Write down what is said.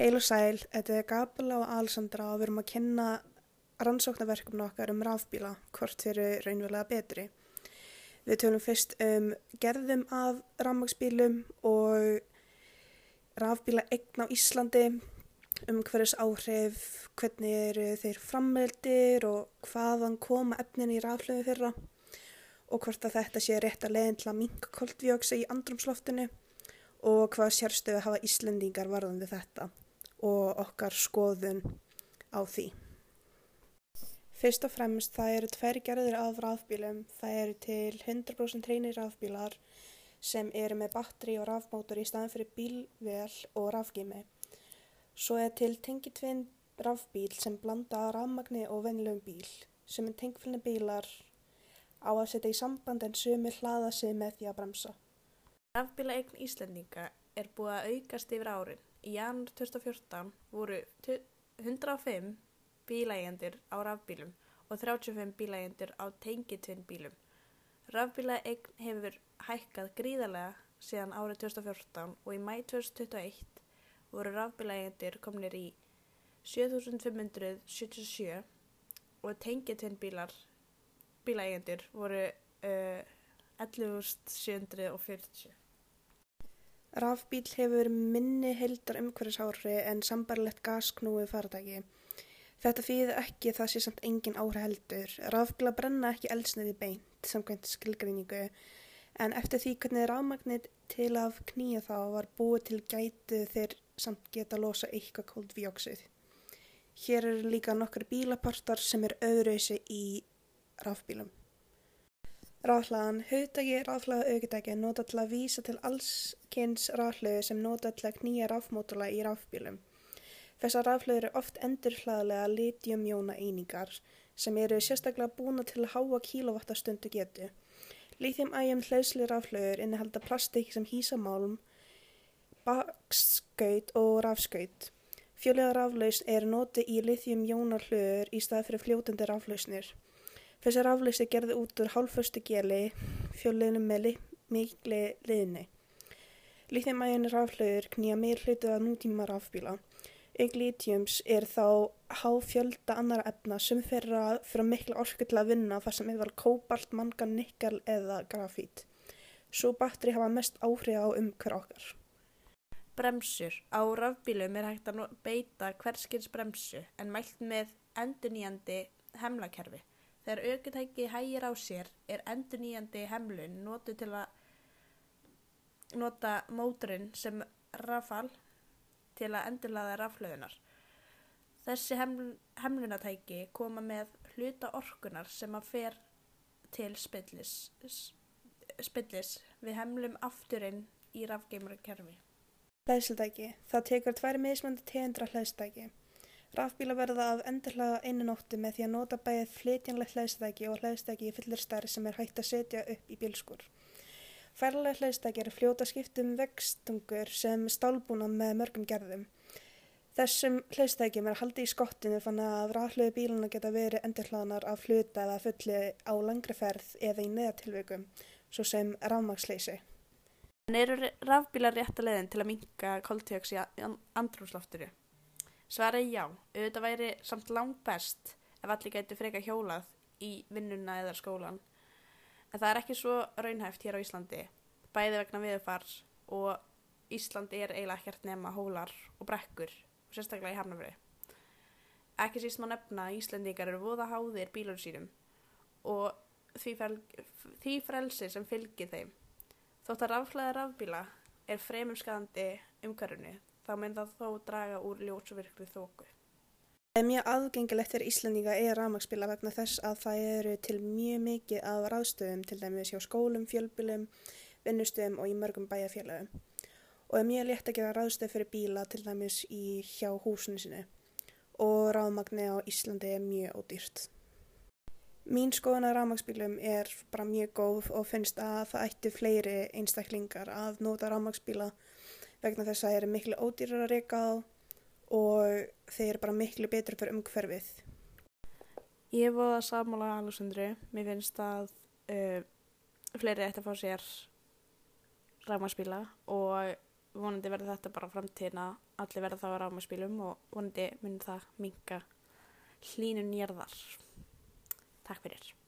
Heil og sæl, þetta er Gabla og Alessandra og við erum að kenna rannsóknarverkefni okkar um rafbíla, hvort þeir eru raunverulega betri. Við tölum fyrst um gerðum af rafmagsbílum og rafbíla eign á Íslandi, um hverjus áhrif, hvernig eru þeir frammeldir og hvaðan koma efnin í raflöfu fyrra og hvort að þetta sé rétt að leiðin til að minka koldvíóksi í andrumsloftinu og hvað sérstöðu hafa Íslendingar varðandi þetta og okkar skoðun á því. Fyrst og fremst það eru tverr gerðir af rafbílum. Það eru til 100% reynir rafbílar sem eru með batteri og rafmótor í staðan fyrir bílvel og rafgými. Svo er til tengitvinn rafbíl sem blanda rafmagni og vennilegum bíl sem er tengfylgni bílar á að setja í samband en sumi hlaða sig með því að bremsa. Rafbíla eign Íslendinga er búið að aukast yfir árin. Í janúar 2014 voru 105 bílægjendur á rafbílum og 35 bílægjendur á tengitvinn bílum. Rafbíla eign hefur hækkað gríðarlega síðan árið 2014 og í mæ 2021 voru rafbílægjendur komnir í 7577 og tengitvinn bílar bílægjendur voru uh, 11740. Rafbíl hefur minni heildar umhverfisári en sambarlegt gasknúi faratæki. Þetta þýðir ekki það sé samt engin ári heldur. Rafbíla brenna ekki eldsniði beint, samkvæmt skilgreiningu, en eftir því hvernig rafmagnir til að knýja þá var búið til gætu þeir samt geta losa eitthvað koldvíóksið. Hér eru líka nokkar bílapartar sem er öðruðsi í rafbílum. Rafhlaðan, hugdagi rafhlaða aukudagi nota til að vísa til allskynns rafhlöðu sem nota til að knýja rafmótula í rafbílum. Þessar rafhlöður eru oft endurhlaðlega litjumjóna einingar sem eru sérstaklega búna til að háa kílovattastundu getu. Litjum-ægjum hlausli rafhlöður innihalda plastik sem hýsa málm, bakskaut og rafskaut. Fjölega raflaus er noti í litjum-jóna hlöður í stað fyrir fljótandi raflausnir. Þessi rafleysi gerði út úr hálföstu geli fjölinu með li mikli liðni. Líþimægin raflöður knýja meir hlutuð að nútíma rafbíla. Ygg lítjums er þá háfjölda annara efna sem fyrir fyrir miklu orku til að vinna þar sem yfir kóbalt, mangan, nikkel eða grafít. Svo batteri hafa mest áhrif á umhver okkar. Bremsur. Á rafbílum er hægt að beita hverskins bremsu en mælt með endurnýjandi hemlakerfi. Þegar aukutæki hægir á sér er endurnýjandi hemlun notu til að nota móturinn sem rafal til að endurlaða raflöðunar. Þessi heml, hemlunatæki koma með hluta orkunar sem að fer til spillis, spillis við hemlum afturinn í rafgeimarkerfi. Hlæðsildæki. Það tekur tvær mismöndi tegundra hlæðsildæki. Rafbíla verða að endurhlaða einu nóttu með því að nota bæðið flytjanlegt hlæðstæki og hlæðstæki í fullir stærð sem er hægt að setja upp í bílskur. Færlega hlæðstæki eru fljóta skiptum vekstungur sem stálbúna með mörgum gerðum. Þessum hlæðstækjum er haldið í skottinu þannig að raflöðu bíluna geta verið endurhlaðanar af fluta eða fulli á langri ferð eða í neðatilveikum, svo sem rafmagsleysi. En eru rafbílar rétt að leiðin til að minka koltjóks í andrumslofturu? Svaraði já, auðvitað væri samt langt best ef allir gæti freka hjólað í vinnuna eða skólan. En það er ekki svo raunhæft hér á Íslandi, bæði vegna viðfars og Íslandi er eiginlega ekkert nema hólar og brekkur, og sérstaklega í Hafnafri. Ekki síst má nefna að Íslandingar eru voða háðir bílur sínum og því, því frelsi sem fylgir þeim. Þótt að raflaða rafbíla er fremum skadandi umhverfunu þá mun það þó draga úr ljósvirkri þóku. Það mjög aðgengilegt fyrir Íslandinga er rafmagsbíla vegna þess að það eru til mjög mikið af ráðstöðum til dæmis hjá skólum, fjölbílum, vinnustöðum og í mörgum bæjarfélagum. Og er mjög létt að gefa ráðstöð fyrir bíla til dæmis í hjá húsinu sinu og rafmagni á Íslandi er mjög ódýrt. Mín skoðan af rafmagsbílum er bara mjög góð og finnst að það ætti fleiri einstaklingar að nota rafmagsbíla vegna þess að það eru miklu ódýrar að reyka á og þeir eru bara miklu betur fyrir umhverfið. Ég hef búið að samála Alessandru. Mér finnst að uh, fleiri ætti að fá sér ræmaspíla og vonandi verður þetta bara framtíðina allir verða þá að rámaspílum og vonandi mun það minka hlínun nýjarðar. Takk fyrir.